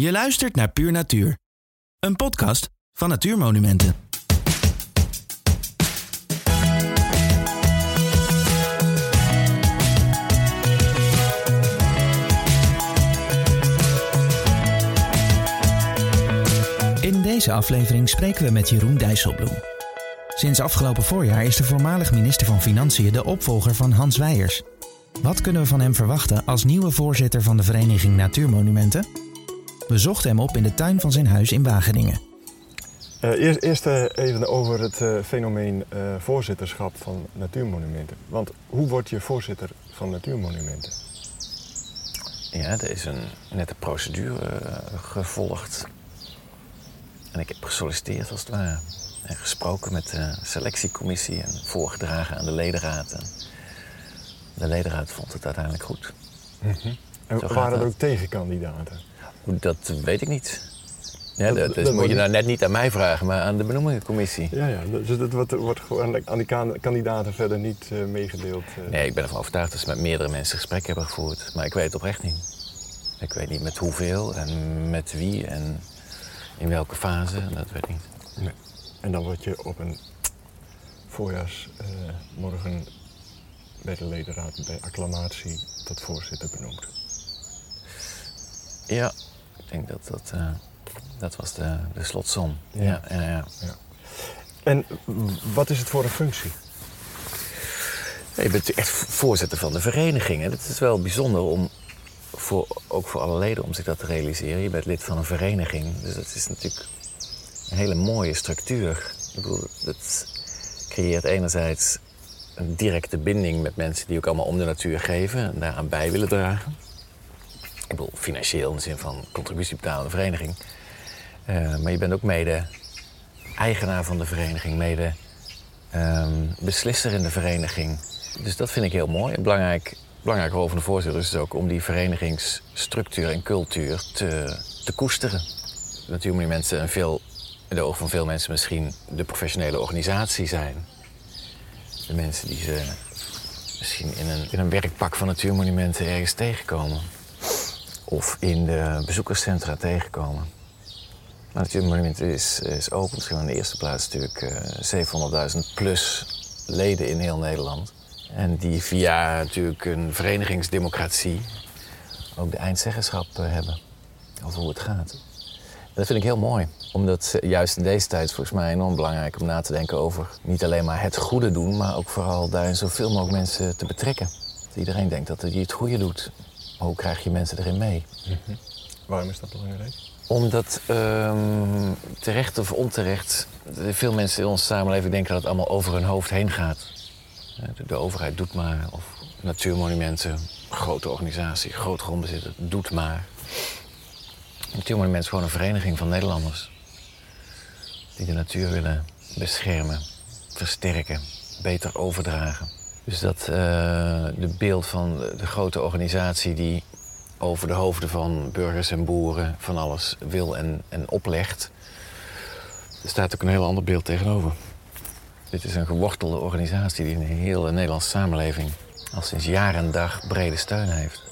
Je luistert naar Puur Natuur, een podcast van Natuurmonumenten. In deze aflevering spreken we met Jeroen Dijsselbloem. Sinds afgelopen voorjaar is de voormalig minister van Financiën de opvolger van Hans Weijers. Wat kunnen we van hem verwachten als nieuwe voorzitter van de Vereniging Natuurmonumenten? We zochten hem op in de tuin van zijn huis in Wageningen. Uh, eerst eerst uh, even over het uh, fenomeen voorzitterschap van natuurmonumenten. Want hoe word je voorzitter van natuurmonumenten? Ja, er is een nette procedure gevolgd. En ik heb gesolliciteerd als het ware. En gesproken met de selectiecommissie en voorgedragen aan de ledenraad. En de ledenraad vond het uiteindelijk goed. Mm -hmm. En waren er ook tegenkandidaten? Dat weet ik niet. Ja, dat, moet je nou net niet aan mij vragen, maar aan de benoemingencommissie. Ja, ja dus dat wordt, wordt gewoon aan die kandidaten verder niet uh, meegedeeld? Uh. Nee, ik ben ervan overtuigd dat ze met meerdere mensen gesprek hebben gevoerd. Maar ik weet het oprecht niet. Ik weet niet met hoeveel en met wie en in welke fase, dat weet ik niet. Nee. En dan word je op een voorjaarsmorgen uh, bij de ledenraad bij acclamatie tot voorzitter benoemd. Ja, ik denk dat dat, uh, dat was de, de slotsom. Ja. Ja, ja, ja. ja. En wat is het voor een functie? Ja, je bent echt voorzitter van de vereniging. Het is wel bijzonder om, voor, ook voor alle leden, om zich dat te realiseren. Je bent lid van een vereniging, dus dat is natuurlijk een hele mooie structuur. Ik bedoel, dat creëert enerzijds een directe binding met mensen die ook allemaal om de natuur geven en daaraan bij willen dragen. Ik bedoel, financieel in de zin van contributie betalende vereniging. Uh, maar je bent ook mede eigenaar van de vereniging, mede um, beslisser in de vereniging. Dus dat vind ik heel mooi. Een belangrijk, belangrijk rol van de voorzitter is ook om die verenigingsstructuur en cultuur te, te koesteren. Natuurmonumenten en veel, in de ogen van veel mensen misschien de professionele organisatie zijn. De mensen die ze misschien in een, in een werkpak van natuurmonumenten ergens tegenkomen of in de bezoekerscentra tegenkomen. Maar Natuurmonument is, is open. In de eerste plaats natuurlijk uh, 700.000 plus leden in heel Nederland. En die via natuurlijk een verenigingsdemocratie ook de eindzeggenschap uh, hebben over hoe het gaat. Dat vind ik heel mooi. Omdat juist in deze tijd volgens mij enorm belangrijk om na te denken over niet alleen maar het goede doen, maar ook vooral daarin zoveel mogelijk mensen te betrekken. Dat iedereen denkt dat hij het goede doet. Maar hoe krijg je mensen erin mee? Mm -hmm. Waarom is dat belangrijk? Omdat um, terecht of onterecht veel mensen in onze samenleving denken dat het allemaal over hun hoofd heen gaat. De, de overheid doet maar, of natuurmonumenten, grote organisatie, groot grondbezitter, doet maar. Natuurmonument is gewoon een vereniging van Nederlanders die de natuur willen beschermen, versterken, beter overdragen. Dus dat uh, de beeld van de, de, grote organisatie die over de hoofden van burgers en boeren van alles wil en, en oplegt, er staat ook een heel ander beeld tegenover. Dit is een gewortelde organisatie die in de hele Nederlandse samenleving al sinds jaar en dag brede steun heeft.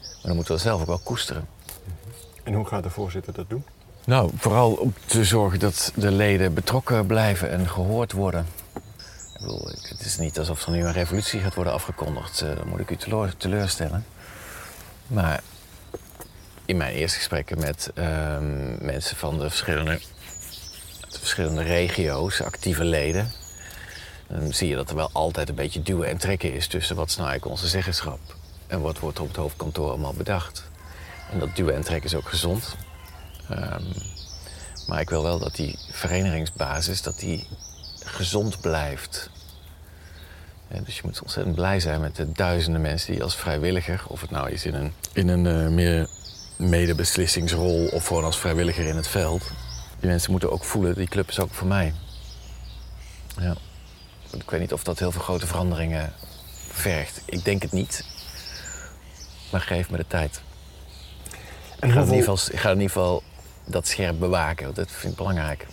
Maar dan moeten we zelf ook wel koesteren. En hoe gaat de voorzitter dat doen? Nou, vooral om te zorgen dat de leden betrokken blijven en gehoord worden. Bedoel, het is niet alsof er nu een revolutie gaat worden afgekondigd. Uh, dan moet ik u teleur, teleurstellen. Maar in mijn eerste gesprekken met uh, mensen van de verschillende, de verschillende regio's, actieve leden... dan zie je dat er wel altijd een beetje duwen en trekken is... tussen wat is nou onze zeggenschap... en wat wordt er op het hoofdkantoor allemaal bedacht. En dat duwen en trekken is ook gezond. Um, maar ik wil wel dat die verenigingsbasis... dat die gezond blijft. Dus je moet ontzettend blij zijn met de duizenden mensen die als vrijwilliger, of het nou is in een, in een uh, meer medebeslissingsrol of gewoon als vrijwilliger in het veld, die mensen moeten ook voelen, die club is ook voor mij. Ja. Ik weet niet of dat heel veel grote veranderingen vergt. Ik denk het niet. Maar geef me de tijd. En ik, ga hoeveel... in ieder geval, ik ga in ieder geval dat scherp bewaken, want dat vind ik belangrijk.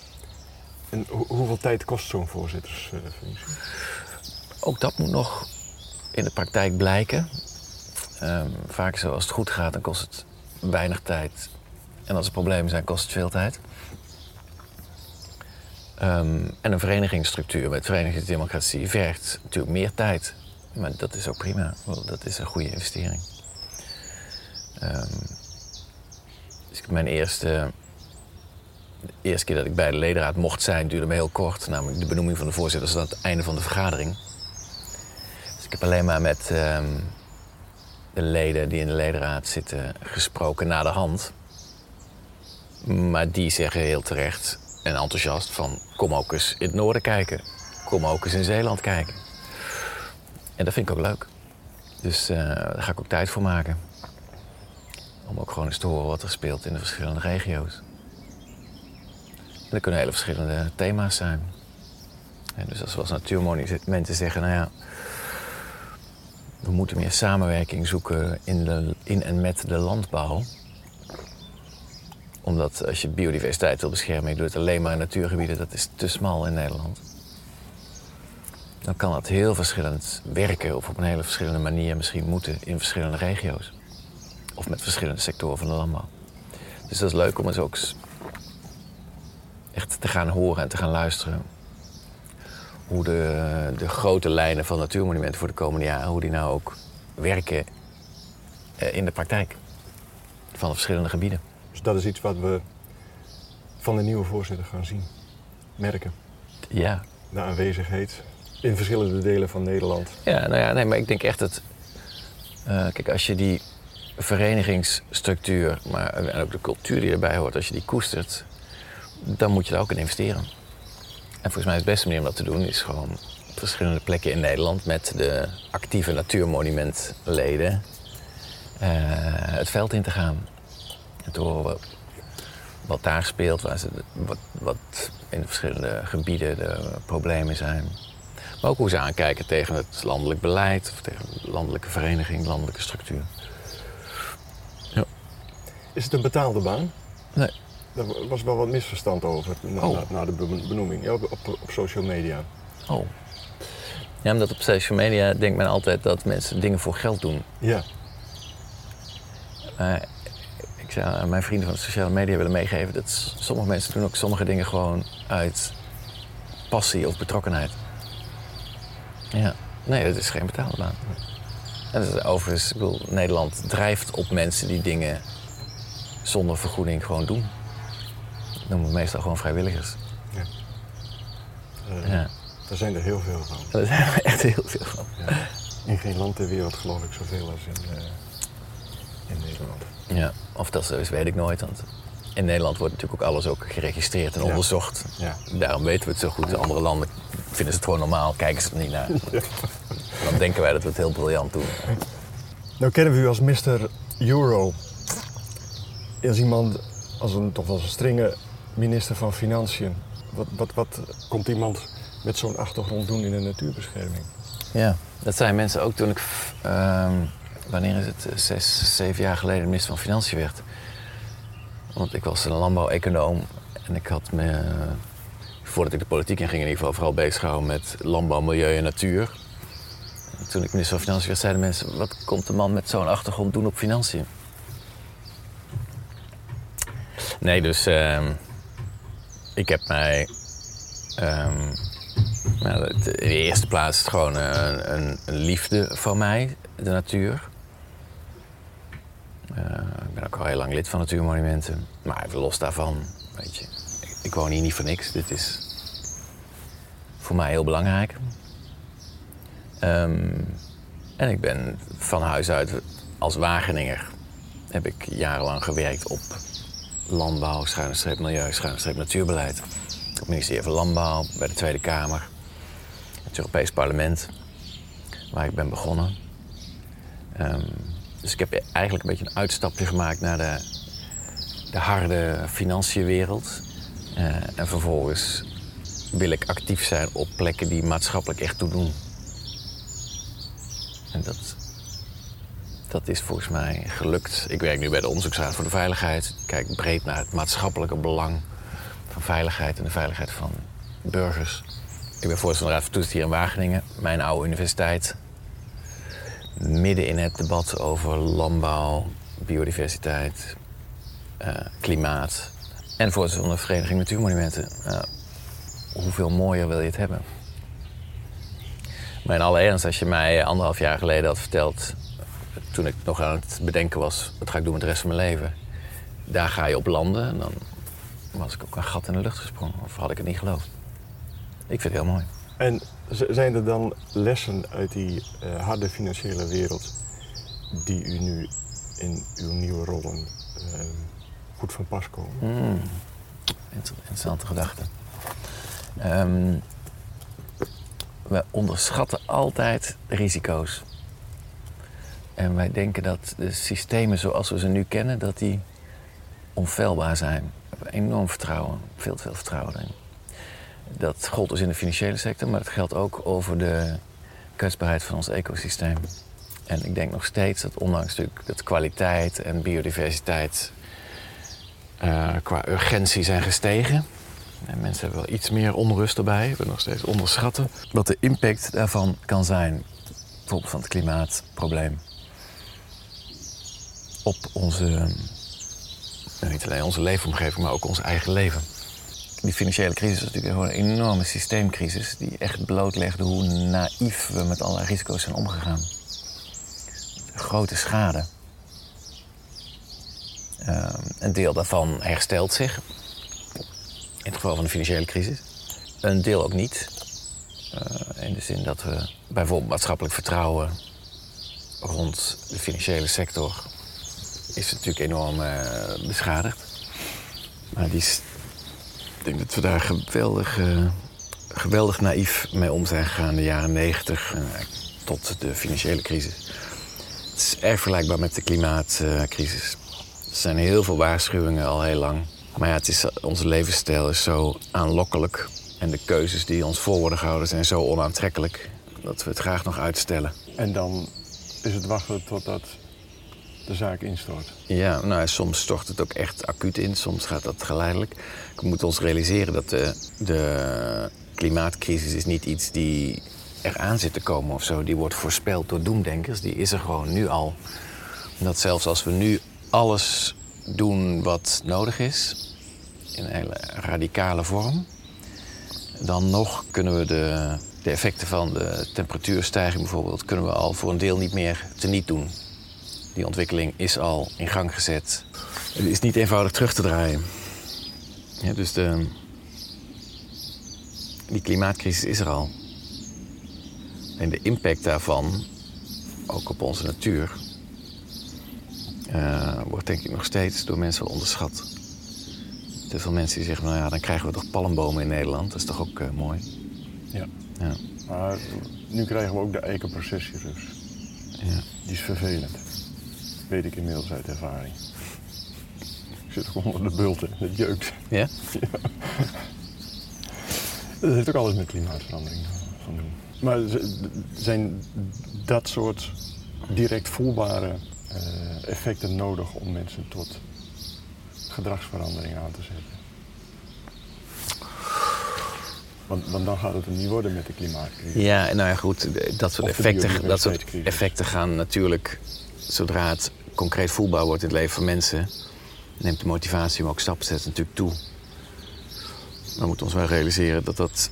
En ho hoeveel tijd kost zo'n voorzittersfunctie? Ook dat moet nog in de praktijk blijken. Um, vaak zoals het goed gaat, dan kost het weinig tijd En als er problemen zijn, kost het veel tijd. Ehm, en een verenigingsstructuur met verenigingsdemocratie vergt natuurlijk meer tijd. Maar dat is ook prima. Dat is een goede investering. Um, dus mijn eerste, de eerste keer dat ik bij de ledenraad mocht zijn, duurde me heel kort. Namelijk de benoeming van de voorzitter aan het einde van de vergadering. Ik heb alleen maar met ehm, de leden die in de ledenraad zitten gesproken na de hand. Maar die zeggen heel terecht en enthousiast van kom ook eens in het noorden kijken. Kom ook eens in Zeeland kijken. En dat vind ik ook leuk. Dus uh, daar ga ik ook tijd voor maken. Om ook gewoon eens te horen wat er speelt in de verschillende regio's. En er kunnen hele verschillende thema's zijn. En dus als we als natuurmonumenten zeggen, nou ja, we moeten meer samenwerking zoeken in, de, in en met de landbouw. Omdat als je biodiversiteit wil beschermen, je doet het alleen maar in natuurgebieden, dat is te smal in Nederland. Dan kan dat heel verschillend werken of op een hele verschillende manier misschien moeten in verschillende regio's. Of met verschillende sectoren van de landbouw. Dus dat is leuk om eens ook echt te gaan horen en te gaan luisteren. Hoe de, de grote lijnen van natuurmonumenten voor de komende jaren, hoe die nou ook werken eh, in de praktijk. Van de verschillende gebieden. Dus dat is iets wat we van de nieuwe voorzitter gaan zien, merken. Ja. De aanwezigheid in verschillende delen van Nederland. Ja, nou ja, nee, maar ik denk echt dat. Uh, kijk, als je die verenigingsstructuur, maar en ook de cultuur die erbij hoort, als je die koestert, dan moet je daar ook in investeren. En volgens mij is het beste manier om dat te doen, is gewoon op verschillende plekken in Nederland met de actieve natuurmonumentleden uh, het veld in te gaan. En te horen wat, wat daar speelt, waar ze, wat, wat in de verschillende gebieden de problemen zijn. Maar ook hoe ze aankijken tegen het landelijk beleid, of tegen de landelijke vereniging, landelijke structuur. Ja. Is het een betaalde baan? Nee. Er was wel wat misverstand over na, oh. na, de benoeming ja, op, op, social media. Oh. Ja, omdat op social media denkt men altijd dat mensen dingen voor geld doen. Ja. Uh, ik zou aan mijn vrienden van de sociale media willen meegeven dat sommige mensen doen ook sommige dingen gewoon uit passie of betrokkenheid. Ja, nee, dat is geen betaalde baan. En dat is overigens, ik bedoel, Nederland drijft op mensen die dingen zonder vergoeding gewoon doen. Noemen we meestal gewoon vrijwilligers. Ja. Uh, ja. Daar zijn er heel veel van. Daar zijn er echt heel veel van. Ja. In geen land ter wereld geloof ik zoveel als in, uh, in Nederland. Ja, of dat zo is, weet ik nooit. Want in Nederland wordt natuurlijk ook alles ook geregistreerd en onderzocht. Ja. Daarom weten we het zo goed. In andere landen vinden ze het gewoon normaal, kijken ze er niet naar. Dan denken wij dat we het heel briljant doen. Nou kennen we u als Mr. Euro. Als iemand, als een toch wel een strenge minister van Financiën. Wat, wat, wat komt iemand met zo'n achtergrond doen in de natuurbescherming? Ja, dat zijn mensen ook toen ik, uh, wanneer is het, zes, zeven jaar geleden minister van Financiën werd. Want ik was een landbouweconoom en ik had me, voordat ik de politiek in ging, in ieder geval vooral bezig gehouden met landbouw, milieu en natuur. En toen ik minister van Financiën werd, zeiden mensen: wat komt de man met zo'n achtergrond doen op financiën? Nee, dus uh, ik heb mij. Um, nou, in de eerste plaats gewoon een, een, een liefde van mij, de natuur. Uh, ik ben ook al heel lang lid van Natuurmonumenten. Maar even los daarvan, weet je, ik, woon hier niet voor niks. Dit is voor mij heel belangrijk. Um, en ik ben van huis uit als Wageninger heb ik jarenlang gewerkt op landbouw, schuine streep milieu, schuine streep natuurbeleid. Het ministerie van Landbouw, bij de Tweede Kamer, het Europees Parlement, waar ik ben begonnen. Um, dus ik heb eigenlijk een beetje een uitstapje gemaakt naar de, de harde financiënwereld. Uh, en vervolgens wil ik actief zijn op plekken die maatschappelijk echt toe doen. En dat, dat is volgens mij gelukt. Ik werk nu bij de Onderzoeksraad voor de Veiligheid. Ik kijk breed naar het maatschappelijke belang van veiligheid en de veiligheid van burgers. Ik ben voorzitter van de Raad van Toezicht hier in Wageningen, mijn oude universiteit midden in het debat over landbouw, biodiversiteit, eh, klimaat en voorzitter van de Vereniging Natuurmonumenten. Uh, hoeveel mooier wil je het hebben? Maar in alle ernst, als je mij anderhalf jaar geleden had verteld, toen ik nog aan het bedenken was, wat ga ik doen met de rest van mijn leven? Daar ga je op landen, en dan was ik ook een gat in de lucht gesprongen. Of had ik het niet geloofd. Ik vind het heel mooi. En zijn er dan lessen uit die uh, harde financiële wereld die u nu in uw nieuwe rollen uh, goed van pas komen? Mm. Interessante gedachte. Um, we onderschatten altijd de risico's. En wij denken dat de systemen zoals we ze nu kennen, dat die onfeilbaar zijn. We hebben enorm vertrouwen, veel te veel vertrouwen erin. Dat gold dus in de financiële sector, maar het geldt ook over de kwetsbaarheid van ons ecosysteem. En ik denk nog steeds dat ondanks natuurlijk dat kwaliteit en biodiversiteit uh, qua urgentie zijn gestegen. En mensen hebben wel iets meer onrust erbij. We nog steeds onderschatten wat de impact daarvan kan zijn. Bijvoorbeeld van het klimaatprobleem. Op onze, niet alleen onze leefomgeving, maar ook ons eigen leven. Die financiële crisis is natuurlijk gewoon een enorme systeemcrisis die echt blootlegde hoe naïef we met allerlei risico's zijn omgegaan. Grote schade. Uh, een deel daarvan herstelt zich, in het geval van de financiële crisis. Een deel ook niet. Uh, in de zin dat we bijvoorbeeld maatschappelijk vertrouwen rond de financiële sector is natuurlijk enorm uh, beschadigd. Maar die is, ik denk dat we daar geweldig, uh, geweldig naïef mee om zijn gegaan in de jaren 90 tot de financiële crisis. Het is erg vergelijkbaar met de klimaatcrisis. Er zijn heel veel waarschuwingen al heel lang. Maar ja, het is, onze levensstijl is zo aanlokkelijk. En de keuzes die ons voor worden gehouden zijn zo onaantrekkelijk. Dat we het graag nog uitstellen. En dan is het wachten totdat de zaak instort. Ja, nou, soms stort het ook echt acuut in. Soms gaat dat geleidelijk. We moeten ons realiseren dat de, de klimaatcrisis is niet iets die eraan zit te komen of zo. Die wordt voorspeld door doemdenkers. Die is er gewoon nu al. Dat zelfs als we nu alles doen wat nodig is, in een hele radicale vorm, dan nog kunnen we de, de effecten van de temperatuurstijging bijvoorbeeld, kunnen we al voor een deel niet meer teniet doen. Die ontwikkeling is al in gang gezet. Het is niet eenvoudig terug te draaien. Ja, dus de, die klimaatcrisis is er al. En de impact daarvan, ook op onze natuur, uh, wordt denk ik nog steeds door mensen onderschat. Te veel mensen die zeggen, nou ja, dan krijgen we toch palmbomen in Nederland. Dat is toch ook uh, mooi? Ja. ja. Maar nu krijgen we ook de eikenprocessierus. Ja. Die is vervelend. Weet ik inmiddels uit ervaring. Ik zit ook onder de bulten, het jeukt. Ja? ja. Dat heeft ook alles met klimaatverandering van doen. Maar zijn dat soort direct voelbare uh, effecten nodig om mensen tot gedragsverandering aan te zetten. Want, want, dan gaat het er niet worden met de klimaatcrisis. Ja, nou ja, goed. Dat soort, effecten, dat soort effecten gaan natuurlijk, zodra het concreet voelbaar wordt in het leven van mensen, neemt de motivatie om ook stappen te zetten natuurlijk toe. We moeten ons wel realiseren dat dat.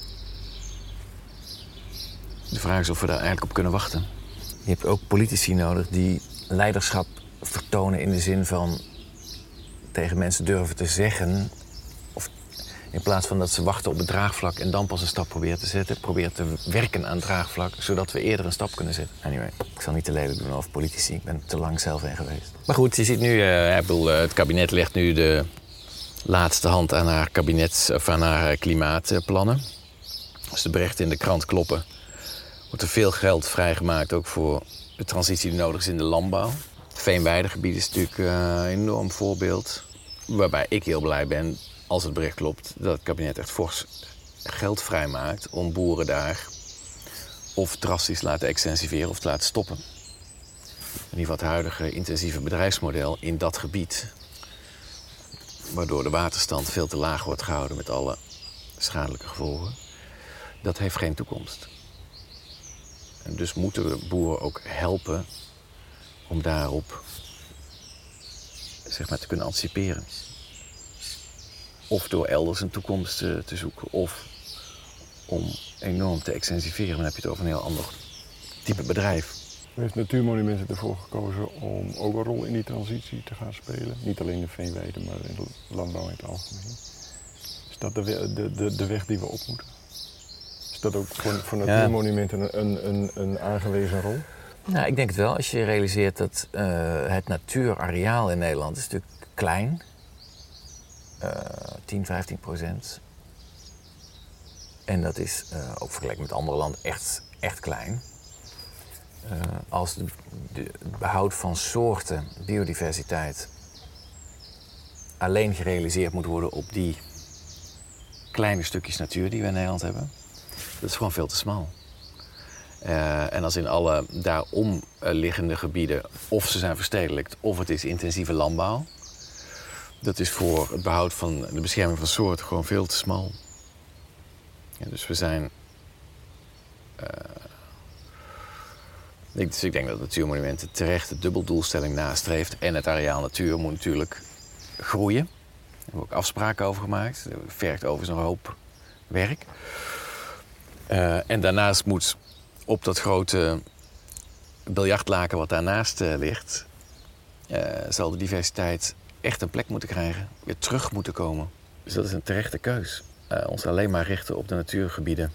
De vraag is of we daar eigenlijk op kunnen wachten. Je hebt ook politici nodig die leiderschap vertonen in de zin van tegen mensen durven te zeggen. In plaats van dat ze wachten op het draagvlak en dan pas een stap proberen te zetten, proberen te werken aan het draagvlak, zodat we eerder een stap kunnen zetten. Anyway, ik zal niet te lelijk doen over politici, ik ben te lang zelf in geweest. Maar goed, je ziet nu, bedoel, uh, het kabinet legt nu de laatste hand aan haar kabinets, of aan haar klimaatplannen. Als de berichten in de krant kloppen, wordt er veel geld vrijgemaakt ook voor de transitie die nodig is in de landbouw. Veenweidegebied is natuurlijk een enorm voorbeeld. Waarbij ik heel blij ben, als het bericht klopt, dat het kabinet echt fors geld vrijmaakt om boeren daar of drastisch laten extensiveren of te laten stoppen. In ieder geval het huidige intensieve bedrijfsmodel in dat gebied. Waardoor de waterstand veel te laag wordt gehouden met alle schadelijke gevolgen. Dat heeft geen toekomst. En dus moeten we boeren ook helpen om daarop zeg maar, te kunnen anticiperen. Of door elders een toekomst eh, te zoeken. Of om enorm te extensiveren. Dan heb je het over een heel ander type bedrijf. Heeft Natuurmonumenten ervoor gekozen om ook een rol in die transitie te gaan spelen. Niet alleen in de veenweide, maar in de landbouw in het algemeen. Is dat de, de, de, de weg die we op moeten? Is dat ook voor, voor Ja. Natuurmonumenten een, een, een aangewezen rol? Nou, ik denk het wel. Als je realiseert dat eh, het natuurareaal in Nederland is natuurlijk klein. Eh 10, 15 procent. En dat is eh, ook vergeleken met andere landen echt, echt klein. Eh, als het behoud van soorten, biodiversiteit, alleen gerealiseerd moet worden op die kleine stukjes natuur die we in Nederland hebben, dat is gewoon veel te smal. Eh, en als in alle daarom eh, liggende gebieden, of ze zijn verstedelijkt, of het is intensieve landbouw. Dat is voor het behoud van de bescherming van soorten gewoon veel te smal. Ja, dus we zijn. eh, ik, dus ik denk dat Natuurmonumenten terecht de dubbeldoelstelling nastreeft. En het areaal natuur moet natuurlijk groeien. Daar hebben we ook afspraken over gemaakt. Dat vergt overigens een hoop werk. Eh, en daarnaast moet op dat grote biljartlaken wat daarnaast eh, ligt, zal de diversiteit echt een plek moeten krijgen, weer terug moeten komen. Dus dat is een terechte keus. Eh, ons alleen maar richten op de natuurgebieden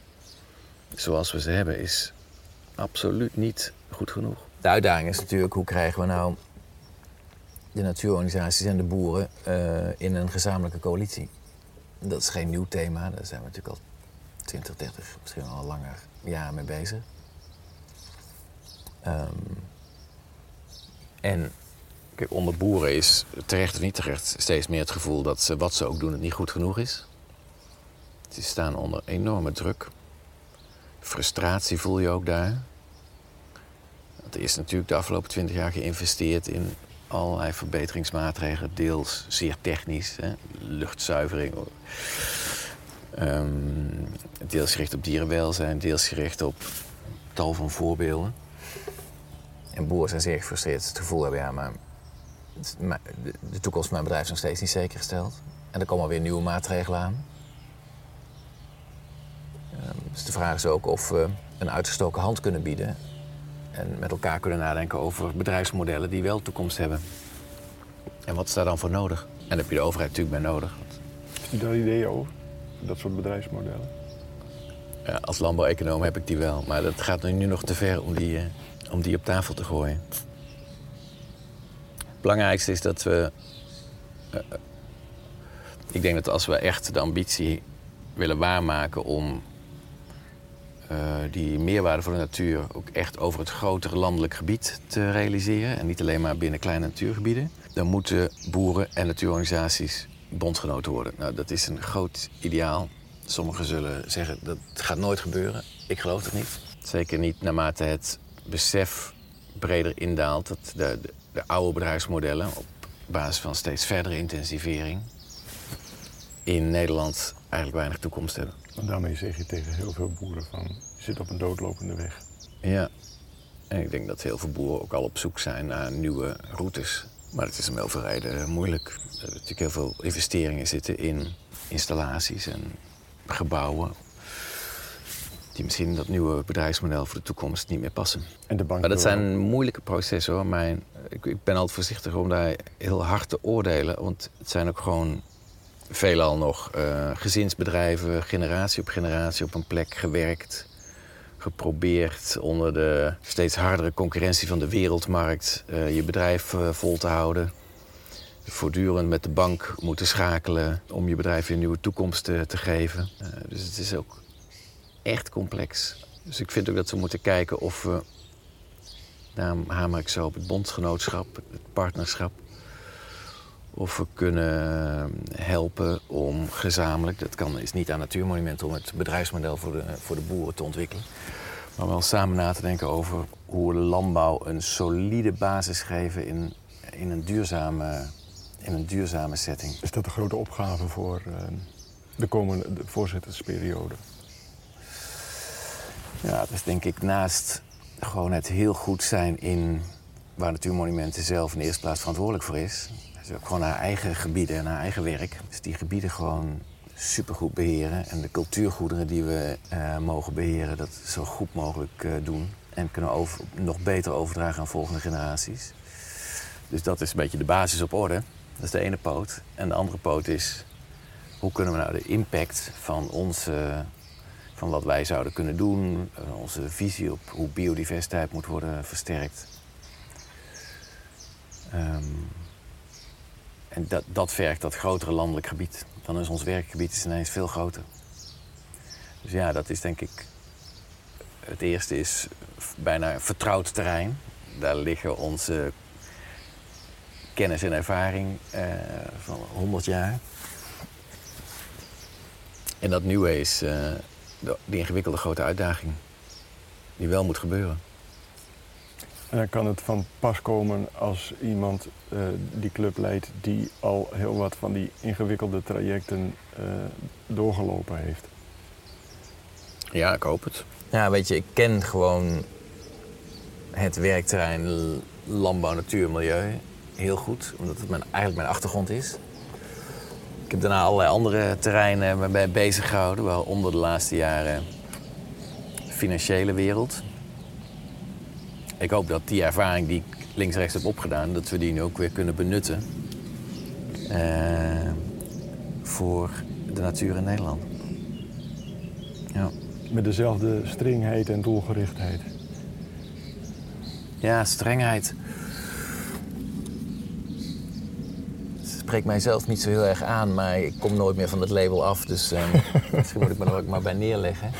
zoals we ze hebben, is absoluut niet goed genoeg. De uitdaging is natuurlijk hoe krijgen we nou de natuurorganisaties en de boeren eh, in een gezamenlijke coalitie. Dat is geen nieuw thema, daar zijn we natuurlijk al 20, 30, misschien al langer jaren mee bezig. Ehm, en onder boeren is terecht of niet terecht steeds meer het gevoel dat ze wat ze ook doen het niet goed genoeg is. Ze staan onder enorme druk. Frustratie voel je ook daar. Er is natuurlijk de afgelopen twintig jaar geïnvesteerd in allerlei verbeteringsmaatregelen, deels zeer technisch, hè? luchtzuivering. Ehm, deels gericht op dierenwelzijn, deels gericht op tal van voorbeelden. En boeren zijn zeer gefrustreerd. Het gevoel hebben, ja, maar de- toekomst van mijn bedrijf is nog steeds niet zeker gesteld. En er komen weer nieuwe maatregelen aan. Ehm, Dus de vraag is ook of we een uitgestoken hand kunnen bieden. En met elkaar kunnen nadenken over bedrijfsmodellen die wel toekomst hebben. En wat is daar dan voor nodig? En daar heb je de overheid natuurlijk bij nodig. Heeft u daar ideeën over? Dat soort bedrijfsmodellen? ja, als landbouweconoom heb ik die wel. Maar dat gaat nu nog te ver om die, eh, om die op tafel te gooien. Belangrijkste is dat we... eh, eh, ik denk dat als we echt de ambitie willen waarmaken om eh, die meerwaarde voor de natuur ook echt over het grotere landelijk gebied te realiseren. En niet alleen maar binnen kleine natuurgebieden. Dan moeten boeren en natuurorganisaties bondgenoten worden. Nou, dat is een groot ideaal. Sommigen zullen zeggen dat gaat nooit gebeuren. Ik geloof het niet. Zeker niet naarmate het besef breder indaalt dat de, de, de oude bedrijfsmodellen op basis van steeds verdere intensivering in Nederland eigenlijk weinig toekomst hebben. Want daarmee zeg je tegen heel veel boeren van... je zit op een doodlopende weg. Ja, en ik denk dat heel veel boeren ook al op zoek zijn naar nieuwe routes. Maar het is om heel veel rijden moeilijk. Er hebben natuurlijk heel veel investeringen zitten in installaties en gebouwen. Die misschien dat nieuwe bedrijfsmodel voor de toekomst niet meer passen. En de bank Maar dat zijn moeilijke processen hoor. Mijn, ik, ik ben altijd voorzichtig om daar heel hard te oordelen. Want het zijn ook gewoon veelal nog eh, gezinsbedrijven, generatie op generatie op een plek gewerkt. Geprobeerd onder de steeds hardere concurrentie van de wereldmarkt eh, je bedrijf eh, vol te houden. Voortdurend met de bank moeten schakelen om je bedrijf een nieuwe toekomst te, geven. Eh, dus het is ook echt complex. Dus ik vind ook dat we moeten kijken of we Daarom hamer ik zo op het bondgenootschap, het partnerschap. Of we kunnen helpen om gezamenlijk, dat kan, is niet aan Natuurmonumenten om het bedrijfsmodel voor de, voor de boeren te ontwikkelen. Maar wel samen na te denken over hoe we de landbouw een solide basis geven in, in, een, duurzame, in een duurzame setting. Is dat een grote opgave voor eh, de komende de voorzittersperiode? Ja, dat is denk ik naast gewoon het heel goed zijn in waar Natuurmonumenten zelf in de eerste plaats verantwoordelijk voor is. Dus ook gewoon haar eigen gebieden en haar eigen werk. Dus die gebieden gewoon supergoed beheren. En de cultuurgoederen die we eh, mogen beheren, dat zo goed mogelijk uh, doen. En kunnen over, nog beter overdragen aan volgende generaties. Dus dat is een beetje de basis op orde. Dat is de ene poot. En de andere poot is, hoe kunnen we nou de impact van onze van wat wij zouden kunnen doen, eh, onze visie op hoe biodiversiteit moet worden versterkt. Um, en dat, dat vergt dat grotere landelijk gebied. Dan is ons werkgebied is ineens veel groter. Dus ja, dat is denk ik. Het eerste is bijna vertrouwd terrein. Daar liggen onze kennis en ervaring uh, van 100 jaar. En dat nieuwe is uh, die ingewikkelde grote uitdaging. Die wel moet gebeuren. En dan kan het van pas komen als iemand uh, die club leidt die al heel wat van die ingewikkelde trajecten uh, doorgelopen heeft. Ja, ik hoop het. Ja, weet je, ik ken gewoon het werkterrein landbouw, natuur, milieu heel goed. Omdat het mijn, eigenlijk mijn achtergrond is. Ik heb daarna allerlei andere terreinen bij bezig gehouden, waaronder de laatste jaren de financiële wereld. Ik hoop dat die ervaring die ik links-rechts heb opgedaan, dat we die nu ook weer kunnen benutten uh, voor de natuur in Nederland. Ja. Met dezelfde strengheid en doelgerichtheid. Ja, strengheid. Spreekt mijzelf niet zo heel erg aan, maar ik kom nooit meer van het label af. Dus uh, misschien moet ik me er ook maar bij neerleggen.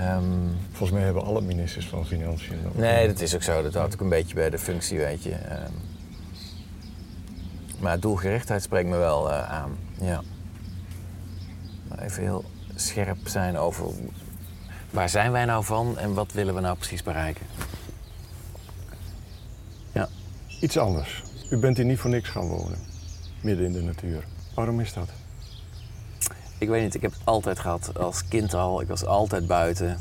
Um, Volgens mij hebben alle ministers van Financiën. Nee, dat is ook zo. Dat houdt ook een beetje bij de functie, weet je. Um, maar doelgerichtheid spreekt me wel uh, aan. Ja. Maar even heel scherp zijn over waar zijn wij nou van en wat willen we nou precies bereiken. Ja. Iets anders. U bent hier niet voor niks gaan wonen midden in de natuur. Waarom is dat? Ik weet niet, ik heb het altijd gehad. Als kind al, ik was altijd buiten.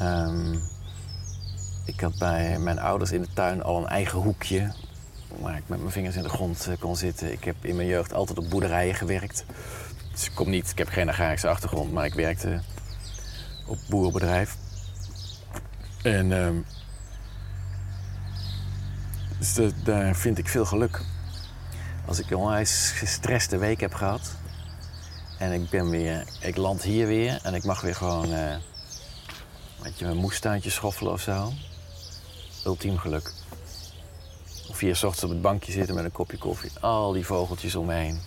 Um, ik had bij mijn ouders in de tuin al een eigen hoekje waar ik met mijn vingers in de grond eh, kon zitten. Ik heb in mijn jeugd altijd op boerderijen gewerkt. Dus ik kom niet, ik heb geen agrarische achtergrond, maar ik werkte op boerenbedrijf. En um, dus daar vind ik veel geluk. Als ik een onwijs gestreste week heb gehad en ik ben weer, ik land hier weer en ik mag weer gewoon uh, met je mijn moestuintje schoffelen of zo. Ultiem geluk. Of hier s ochtends op het bankje zitten met een kopje koffie. Al die vogeltjes om me heen.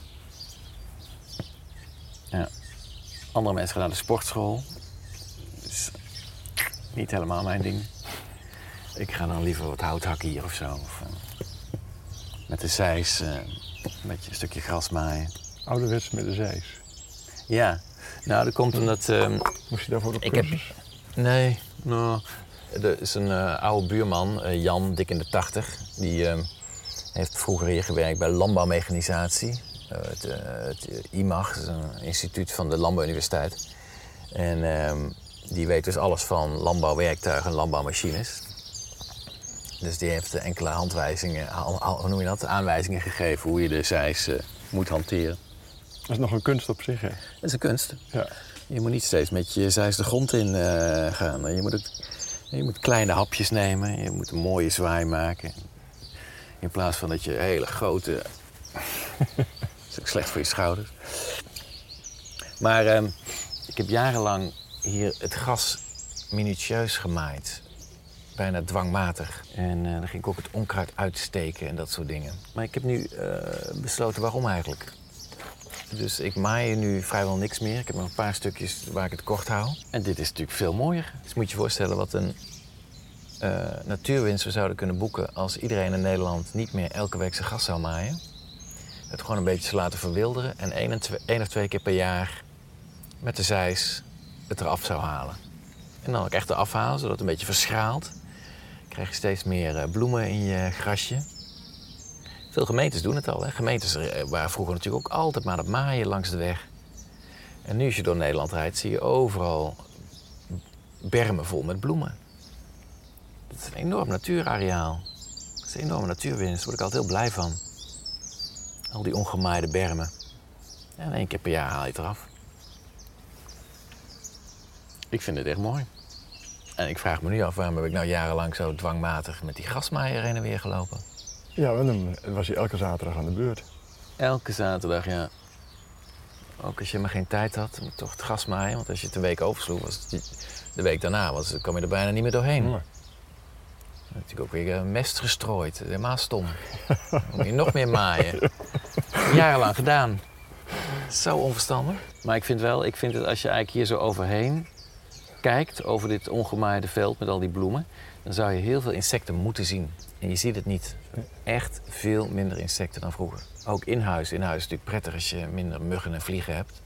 Andere mensen gaan naar de sportschool. Dus niet helemaal mijn ding. Ik ga dan liever wat hout hakken hier of zo. Of, uh, met de zeis. Uh, een beetje een stukje gras maaien. Ouderwets met de zeis? Ja. Nou, dat komt omdat... Uh, Moest je daarvoor op ik heb, Nee, nou... Er is een uh, oude buurman, uh, Jan, dik in de tachtig. Die uh, heeft vroeger hier gewerkt bij landbouwmechanisatie. het, het IMAG, is een instituut van de Landbouwuniversiteit. En ehm, die weet dus alles van landbouwwerktuigen en landbouwmachines. Dus die heeft enkele handwijzingen, hoe noem je dat, aanwijzingen gegeven hoe je de zeis uh, moet hanteren. Dat is nog een kunst op zich, hè? Dat is een kunst. Ja. Je moet niet steeds met je zeis de grond in uh, gaan. Je moet, het, je moet kleine hapjes nemen, je moet een mooie zwaai maken. In plaats van dat je hele grote... dat is ook slecht voor je schouders. Maar uh, ik heb jarenlang hier het gras minutieus gemaaid bijna dwangmatig. En uh, dan ging ik ook het onkruid uitsteken en dat soort dingen. Maar ik heb nu uh, besloten waarom eigenlijk. Dus ik maai nu vrijwel niks meer. Ik heb nog een paar stukjes waar ik het kort hou. En dit is natuurlijk veel mooier. Dus moet je je voorstellen wat een uh, natuurwinst we zouden kunnen boeken... als iedereen in Nederland niet meer elke week zijn gas zou maaien. Het gewoon een beetje te laten verwilderen... en één, en twee, één of twee keer per jaar met de zeis het eraf zou halen. En dan ook echt eraf halen, zodat het een beetje verschraalt krijg je steeds meer eh, bloemen in je grasje. Veel gemeentes doen het al. Hè? Gemeentes eh, waren vroeger natuurlijk ook altijd maar het maaien langs de weg. En nu als je door Nederland rijdt, zie je overal bermen vol met bloemen. Dat is een enorm natuurareaal. Dat is een enorme natuurwinst. Daar word ik altijd heel blij van. Al die ongemaaide bermen. En één keer per jaar haal je het eraf. Ik vind het echt mooi. En ik vraag me nu af, waarom heb ik nou jarenlang zo dwangmatig met die grasmaaier heen en weer gelopen? Ja, en dan was je elke zaterdag aan de beurt. Elke zaterdag, ja. Ook als je maar geen tijd had, moet toch het gras maaien. Want als je het een week oversloeg, was het die- de week daarna was, kwam je er bijna niet meer doorheen. Ja. Dan heb je natuurlijk ook weer eh, mest gestrooid. Helemaal stom. Dan moet je nog meer maaien. Jarenlang gedaan. Zo onverstandig. Maar ik vind wel, ik vind het als je eigenlijk hier zo overheen kijkt, over dit ongemaaide veld met al die bloemen, dan zou je heel veel insecten moeten zien. En je ziet het niet. Echt veel minder insecten dan vroeger. Ook in huis. In huis is het natuurlijk prettig als je minder muggen en vliegen hebt.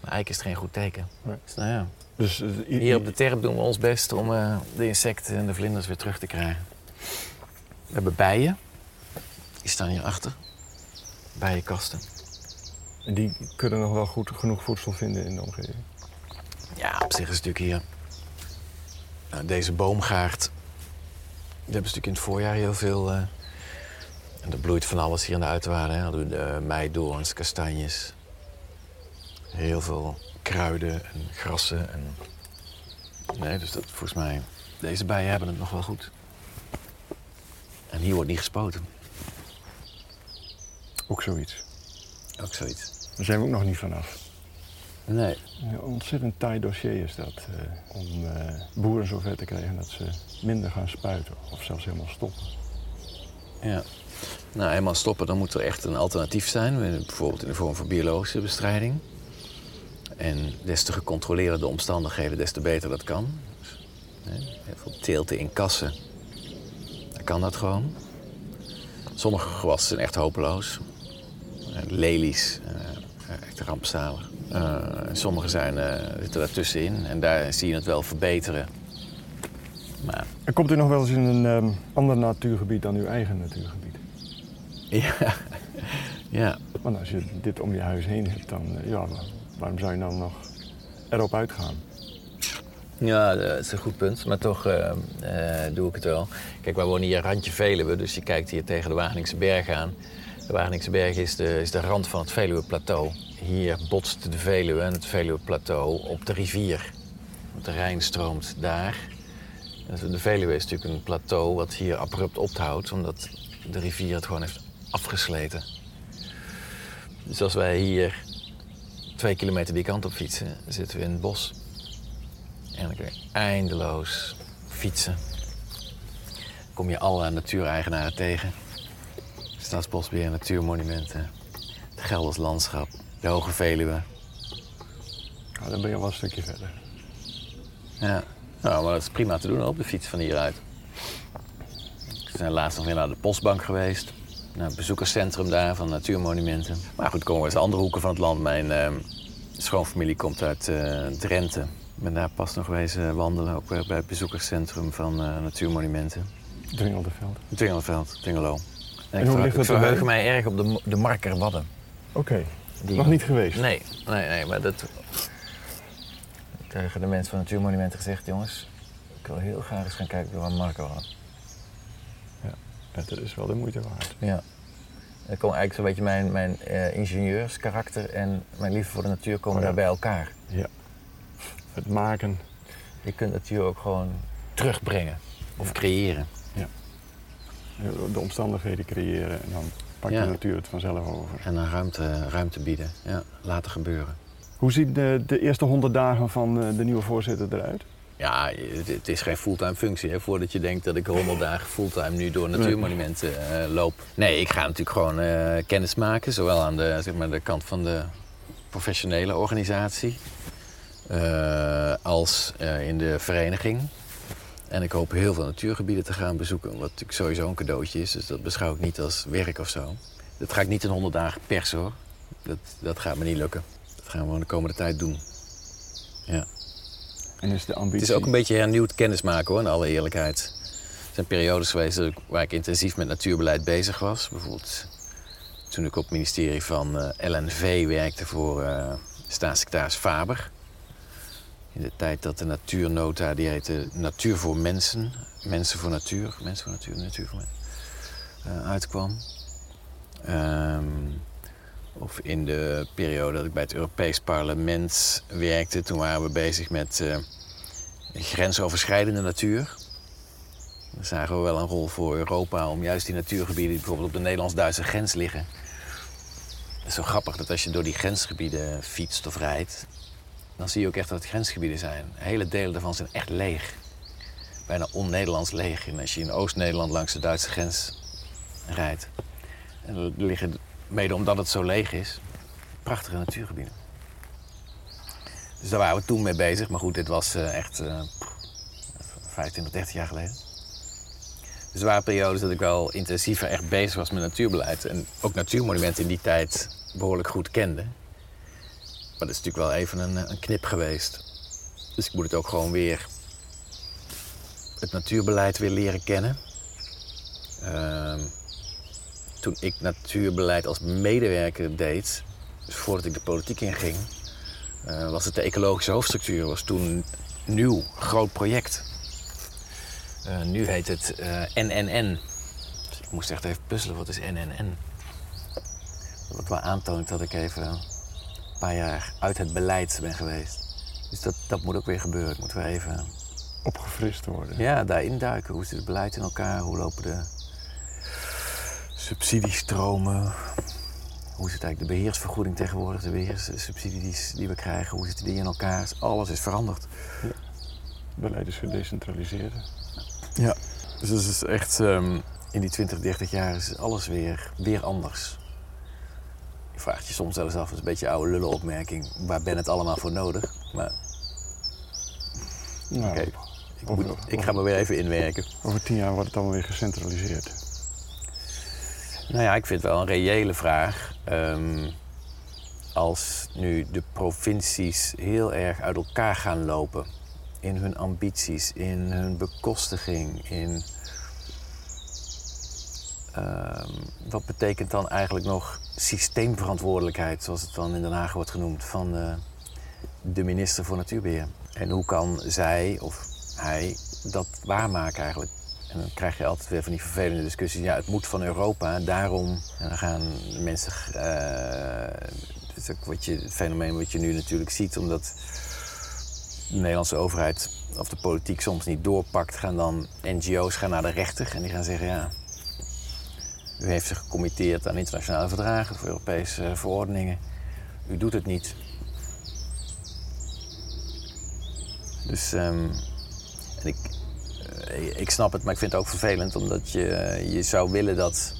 Maar eigenlijk is het geen goed teken. Nee. Dus nou ja, Dus eh, hier op de terp doen we ons best om eh, de insecten en de vlinders weer terug te krijgen. We hebben bijen. Die staan hierachter. Bijenkasten. en die kunnen nog wel goed genoeg voedsel vinden in de omgeving. Ja, op zich is het natuurlijk hier. Nou, deze boomgaard. Die hebben ze natuurlijk in het voorjaar heel veel. eh, en er bloeit van alles hier in de uiterwaarden. Hè. Hadden we de meidoorns, kastanjes. Heel veel kruiden en grassen. En... Nee, dus dat volgens mij. Deze bijen hebben het nog wel goed. En hier wordt niet gespoten. Ook zoiets. Ook zoiets. Daar zijn we ook nog niet vanaf. Nee. Een ontzettend taai dossier is dat. eh, om eh, boeren zover te krijgen dat ze minder gaan spuiten. Of zelfs helemaal stoppen. Ja. Nou, helemaal stoppen, dan moet er echt een alternatief zijn. Bijvoorbeeld in de vorm van biologische bestrijding. En des te gecontroleerder de omstandigheden, des te beter dat kan. Dus, heel veel teelten in kassen. Dan kan dat gewoon. Sommige gewassen zijn echt hopeloos. Eh, lelies, eh, echt rampzalig. Eh, en sommige zijn, eh, zitten daartussenin en daar zie je het wel verbeteren. Maar En komt u nog wel eens in een ehm, ander natuurgebied dan uw eigen natuurgebied? ja, ja Want als je dit om je huis heen hebt, dan eh, ja, waarom zou je dan nog erop uitgaan? Ja, dat is een goed punt. Maar toch eh, eh, doe ik het wel. Kijk, wij wonen hier randje Veluwe, dus je kijkt hier tegen de Wageningse Berg aan. De Wageningse Berg is de, is de rand van het Veluwe-plateau. Hier botst de Veluwe en het Veluwe-plateau op de rivier. De Rijn stroomt daar. De Veluwe is natuurlijk een plateau wat hier abrupt ophoudt, omdat de rivier het gewoon heeft afgesleten. Dus als wij hier twee kilometer die kant op fietsen, zitten we in het bos. En dan kun je eindeloos fietsen. Kom je alle natuureigenaren tegen. Staatsbosbeheer, natuurmonumenten, het Gelders landschap, de Hoge Veluwe. Nou, dan ben je al wel een stukje verder. Ja, nou, maar dat is prima te doen op de fiets van hieruit. We zijn laatst nog weer naar de postbank geweest. Naar het bezoekerscentrum daar van natuurmonumenten. Maar goed, komen we eens andere hoeken van het land. Mijn eh, schoonfamilie komt uit eh, Drenthe. Ik ben daar pas nog wezen wandelen, ook weer bij het bezoekerscentrum van eh, natuurmonumenten. Dringeldeveld. Dwingelveld, Dwingelo. En, hoe ligt ik het verheug erbij? mij erg op de, de Markerwadden. Oké, Die- nog niet geweest. Nee, nee, nee, maar dat... Tegen de mensen van Natuurmonumenten gezegd, jongens... Ik wil heel graag eens gaan kijken door een Markerwadden. Ja, dat is wel de moeite waard. Ja. Dan komen eigenlijk zo'n beetje mijn, mijn eh, ingenieurskarakter en mijn liefde voor de natuur komen Oh ja. daar bij elkaar. Ja. Het maken. Je kunt natuur ook gewoon terugbrengen of creëren. De omstandigheden creëren en dan pakt de natuur het vanzelf over. En dan ruimte, ruimte bieden. Ja, laten gebeuren. Hoe zien de, de eerste honderd dagen van eh, de nieuwe voorzitter eruit? Ja, het, is geen fulltime functie. Hè, voordat je denkt dat ik honderd dagen fulltime nu door natuurmonumenten eh, loop. Nee, ik ga natuurlijk gewoon eh, kennis maken. Zowel aan de, zeg maar, de kant van de professionele organisatie. als in de vereniging. En ik hoop heel veel natuurgebieden te gaan bezoeken. Wat natuurlijk sowieso een cadeautje is. Dus dat beschouw ik niet als werk of zo. Dat ga ik niet in honderd dagen persen hoor. Dat, dat gaat me niet lukken. Dat gaan we gewoon de komende tijd doen. Ja. En is de ambitie... Het is ook een beetje hernieuwd kennismaken hoor, in alle eerlijkheid. Er zijn periodes geweest waar ik intensief met natuurbeleid bezig was. Bijvoorbeeld toen ik op het ministerie van eh, LNV werkte voor eh, staatssecretaris Faber. In de tijd dat de natuurnota, die heette Natuur voor Mensen. Mensen voor Natuur. Mensen voor Natuur, Natuur voor Mensen. eh, uitkwam. Ehm, of in de periode dat ik bij het Europees Parlement werkte, toen waren we bezig met uh, grensoverschrijdende natuur. Daar zagen we wel een rol voor Europa om juist die natuurgebieden die bijvoorbeeld op de Nederlands-Duitse grens liggen. Het is zo grappig dat als je door die grensgebieden fietst of rijdt, dan zie je ook echt dat het grensgebieden zijn. Hele delen daarvan zijn echt leeg. Bijna on-Nederlands leeg. En als je in Oost-Nederland langs de Duitse grens rijdt, en liggen, mede omdat het zo leeg is, prachtige natuurgebieden. Dus daar waren we toen mee bezig. Maar goed, dit was uh, echt uh, 25, 30 jaar geleden. Dus er waren periodes dat ik wel intensiever echt bezig was met natuurbeleid. En ook natuurmonumenten in die tijd behoorlijk goed kende. Maar dat is natuurlijk wel even een, een knip geweest. Dus ik moet het ook gewoon weer... het natuurbeleid weer leren kennen. Uh, toen ik natuurbeleid als medewerker deed... dus voordat ik de politiek inging... Uh, was het de ecologische hoofdstructuur. was toen nieuw, groot project. Uh, nu heet het eh, NNN. Dus ik moest echt even puzzelen, wat is NNN? Wat wel aantoont dat ik even een paar jaar uit het beleid ben geweest. Dus dat, dat moet ook weer gebeuren. Ik moet weer even... Opgefrist worden. Ja, daarin duiken. Hoe zit het beleid in elkaar? Hoe lopen de subsidiestromen? Hoe zit eigenlijk de beheersvergoeding tegenwoordig? De beheerssubsidies die we krijgen, hoe zitten die in elkaar? Alles is veranderd. Ja. Beleid is gedecentraliseerd. Ja, dus het is echt um, in die 20, 30 jaar is alles weer, weer anders. Je vraagt je soms zelfs af, is een beetje een oude lullenopmerking, waar ben het allemaal voor nodig? Maar nou, okay. ik, moet, ik ga me weer even inwerken. Over tien jaar wordt het allemaal weer gecentraliseerd. Nou ja, ik vind het wel een reële vraag. Um, als nu de provincies heel erg uit elkaar gaan lopen in hun ambities, in hun bekostiging, in. Uh, wat betekent dan eigenlijk nog systeemverantwoordelijkheid, zoals het dan in Den Haag wordt genoemd, van uh, de minister voor Natuurbeheer? En hoe kan zij of hij dat waarmaken eigenlijk? En dan krijg je altijd weer van die vervelende discussies. Ja, het moet van Europa, daarom. En dan gaan mensen. Uh, is ook wat je, het fenomeen wat je nu natuurlijk ziet, omdat de Nederlandse overheid of de politiek soms niet doorpakt, gaan dan NGO's gaan naar de rechter en die gaan zeggen: ja, u heeft zich gecommitteerd aan internationale verdragen of Europese eh, verordeningen. U doet het niet. Dus um, en ik, eh, ik snap het, maar ik vind het ook vervelend omdat je, je zou willen dat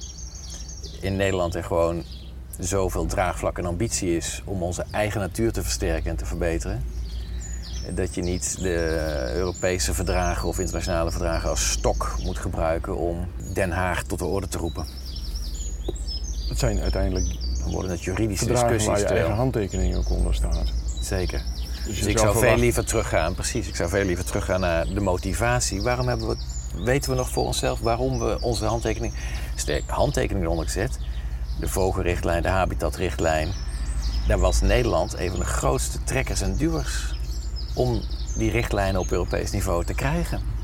in Nederland er gewoon zoveel draagvlak en ambitie is om onze eigen natuur te versterken en te verbeteren dat je niet de Europese verdragen of internationale verdragen als stok moet gebruiken om Den Haag tot de orde te roepen. Het zijn uiteindelijk Dan worden het juridische discussies waar je eigen handtekening ook onder staat. Zeker. Dus, dus ik zou veel liever teruggaan, precies, ik zou veel liever teruggaan naar de motivatie. Waarom hebben we, weten we nog voor onszelf waarom we onze handtekening, sterk handtekening eronder gezet? De vogelrichtlijn, de habitatrichtlijn. Daar was Nederland een van de grootste trekkers en duwers om die richtlijnen op Europees niveau te krijgen.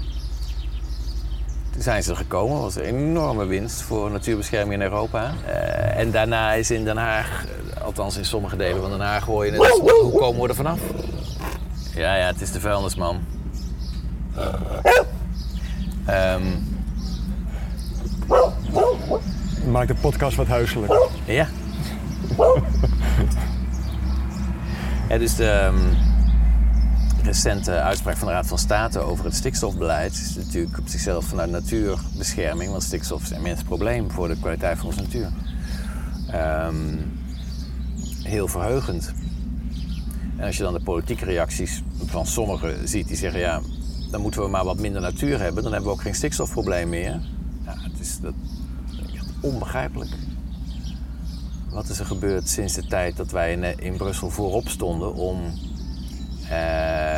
Toen zijn ze er gekomen, was een enorme winst voor natuurbescherming in Europa. Uh, en daarna is in Den Haag, eh, althans in sommige delen van Den Haag, hoor je het. Hoe komen we er vanaf? Ja, ja, het is de vuilnisman. Um, Maak de podcast wat huiselijk. Ja. ja dus de, um, recente uitspraak van de Raad van State over het stikstofbeleid is natuurlijk op zichzelf vanuit natuurbescherming, want stikstof is een immens probleem voor de kwaliteit van onze natuur. Um, heel verheugend. En als je dan de politieke reacties van sommigen ziet die zeggen: ja, dan moeten we maar wat minder natuur hebben, dan hebben we ook geen stikstofprobleem meer. Ja, het is dat, onbegrijpelijk. Wat is er gebeurd sinds de tijd dat wij in, in Brussel voorop stonden om uh,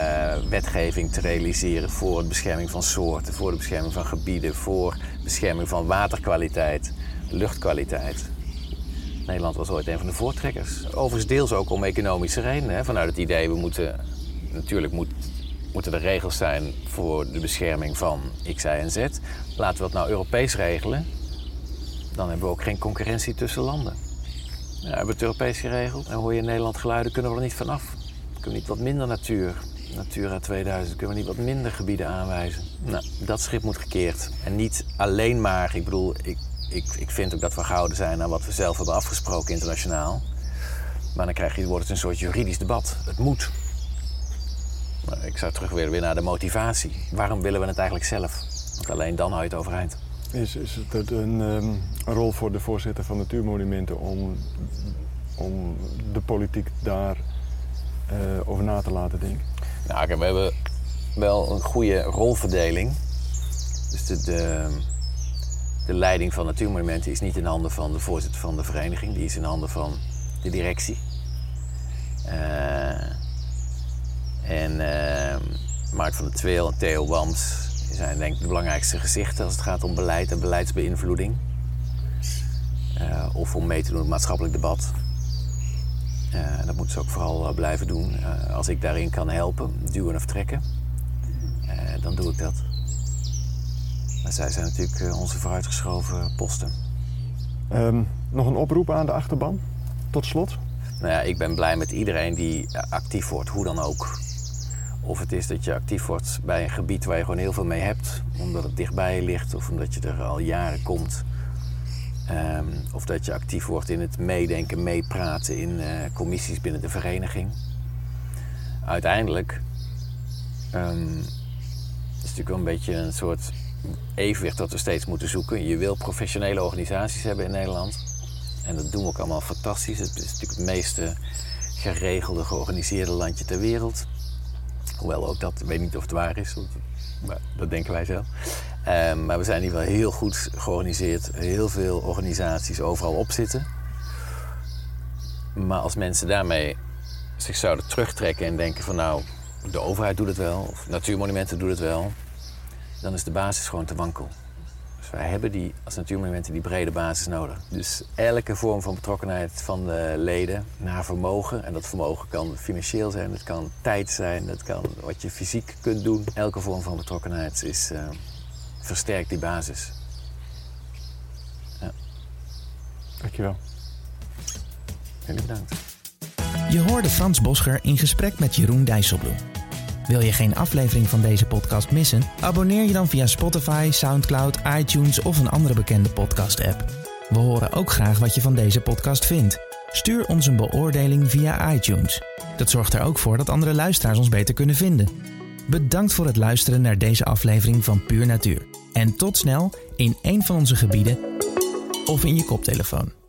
wetgeving te realiseren voor de bescherming van soorten, voor de bescherming van gebieden, voor bescherming van waterkwaliteit, luchtkwaliteit. Nederland was ooit een van de voortrekkers. Overigens deels ook om economische redenen. Hè. Vanuit het idee, we moeten, natuurlijk moet, moeten er regels zijn voor de bescherming van X, Y en Z. Laten we dat nou Europees regelen. dan hebben we ook geen concurrentie tussen landen. Ja, we hebben het Europees geregeld en hoor je in Nederland geluiden, kunnen we er niet vanaf. Kunnen we niet wat minder natuur, Natura 2000, kunnen we niet wat minder gebieden aanwijzen. Nou, dat schip moet gekeerd. En niet alleen maar, ik bedoel, ik, ik, ik vind ook dat we gehouden zijn aan wat we zelf hebben afgesproken internationaal. Maar dan krijg je, wordt het een soort juridisch debat. Het moet. Maar ik zou terug weer, weer naar de motivatie. Waarom willen we het eigenlijk zelf? Want alleen dan hou je het overeind. Is, is het een, ehm, een rol voor de voorzitter van Natuurmonumenten om, om de politiek daar uh, over na te laten denken? Nou, we hebben wel een goede rolverdeling. Dus de, de, leiding van Natuurmonumenten is niet in handen van de voorzitter van de vereniging, die is in handen van de directie. Uh, en uh, Mark van der Tweel en Theo Wams zijn denk ik de belangrijkste gezichten als het gaat om beleid en beleidsbeïnvloeding. Uh, of om mee te doen in het maatschappelijk debat. Uh, dat moeten ze ook vooral uh, blijven doen. als ik daarin kan helpen, duwen of trekken, dan doe ik dat. Maar zij zijn natuurlijk onze vooruitgeschoven posten. Um, nog een oproep aan de achterban, tot slot? Nou ja, ik ben blij met iedereen die actief wordt, hoe dan ook. Of het is dat je actief wordt bij een gebied waar je gewoon heel veel mee hebt, omdat het dichtbij je ligt of omdat je er al jaren komt. Um, of dat je actief wordt in het meedenken, meepraten in uh, commissies binnen de vereniging. Uiteindelijk um, is het natuurlijk wel een beetje een soort evenwicht dat we steeds moeten zoeken. Je wil professionele organisaties hebben in Nederland. En dat doen we ook allemaal fantastisch. Het is natuurlijk het meeste geregelde, georganiseerde landje ter wereld. Hoewel ook dat, ik weet niet of het waar is, maar dat denken wij zelf. Um, maar we zijn ieder geval heel goed georganiseerd, heel veel organisaties overal op zitten. Maar als mensen daarmee zich zouden terugtrekken en denken van nou, de overheid doet het wel, of natuurmonumenten doen het wel, dan is de basis gewoon te wankel wij hebben die, als natuurmonumenten die brede basis nodig. Dus elke vorm van betrokkenheid van de leden naar vermogen. En dat vermogen kan financieel zijn, het kan tijd zijn, het kan wat je fysiek kunt doen. Elke vorm van betrokkenheid is, uh, versterkt die basis. Ja. Dankjewel. Heel bedankt. Je hoorde Frans Boscher in gesprek met Jeroen Dijsselbloem. Wil je geen aflevering van deze podcast missen? Abonneer je dan via Spotify, SoundCloud, iTunes of een andere bekende podcast-app. We horen ook graag wat je van deze podcast vindt. Stuur ons een beoordeling via iTunes. Dat zorgt er ook voor dat andere luisteraars ons beter kunnen vinden. Bedankt voor het luisteren naar deze aflevering van Puur Natuur. En tot snel in een van onze gebieden of in je koptelefoon.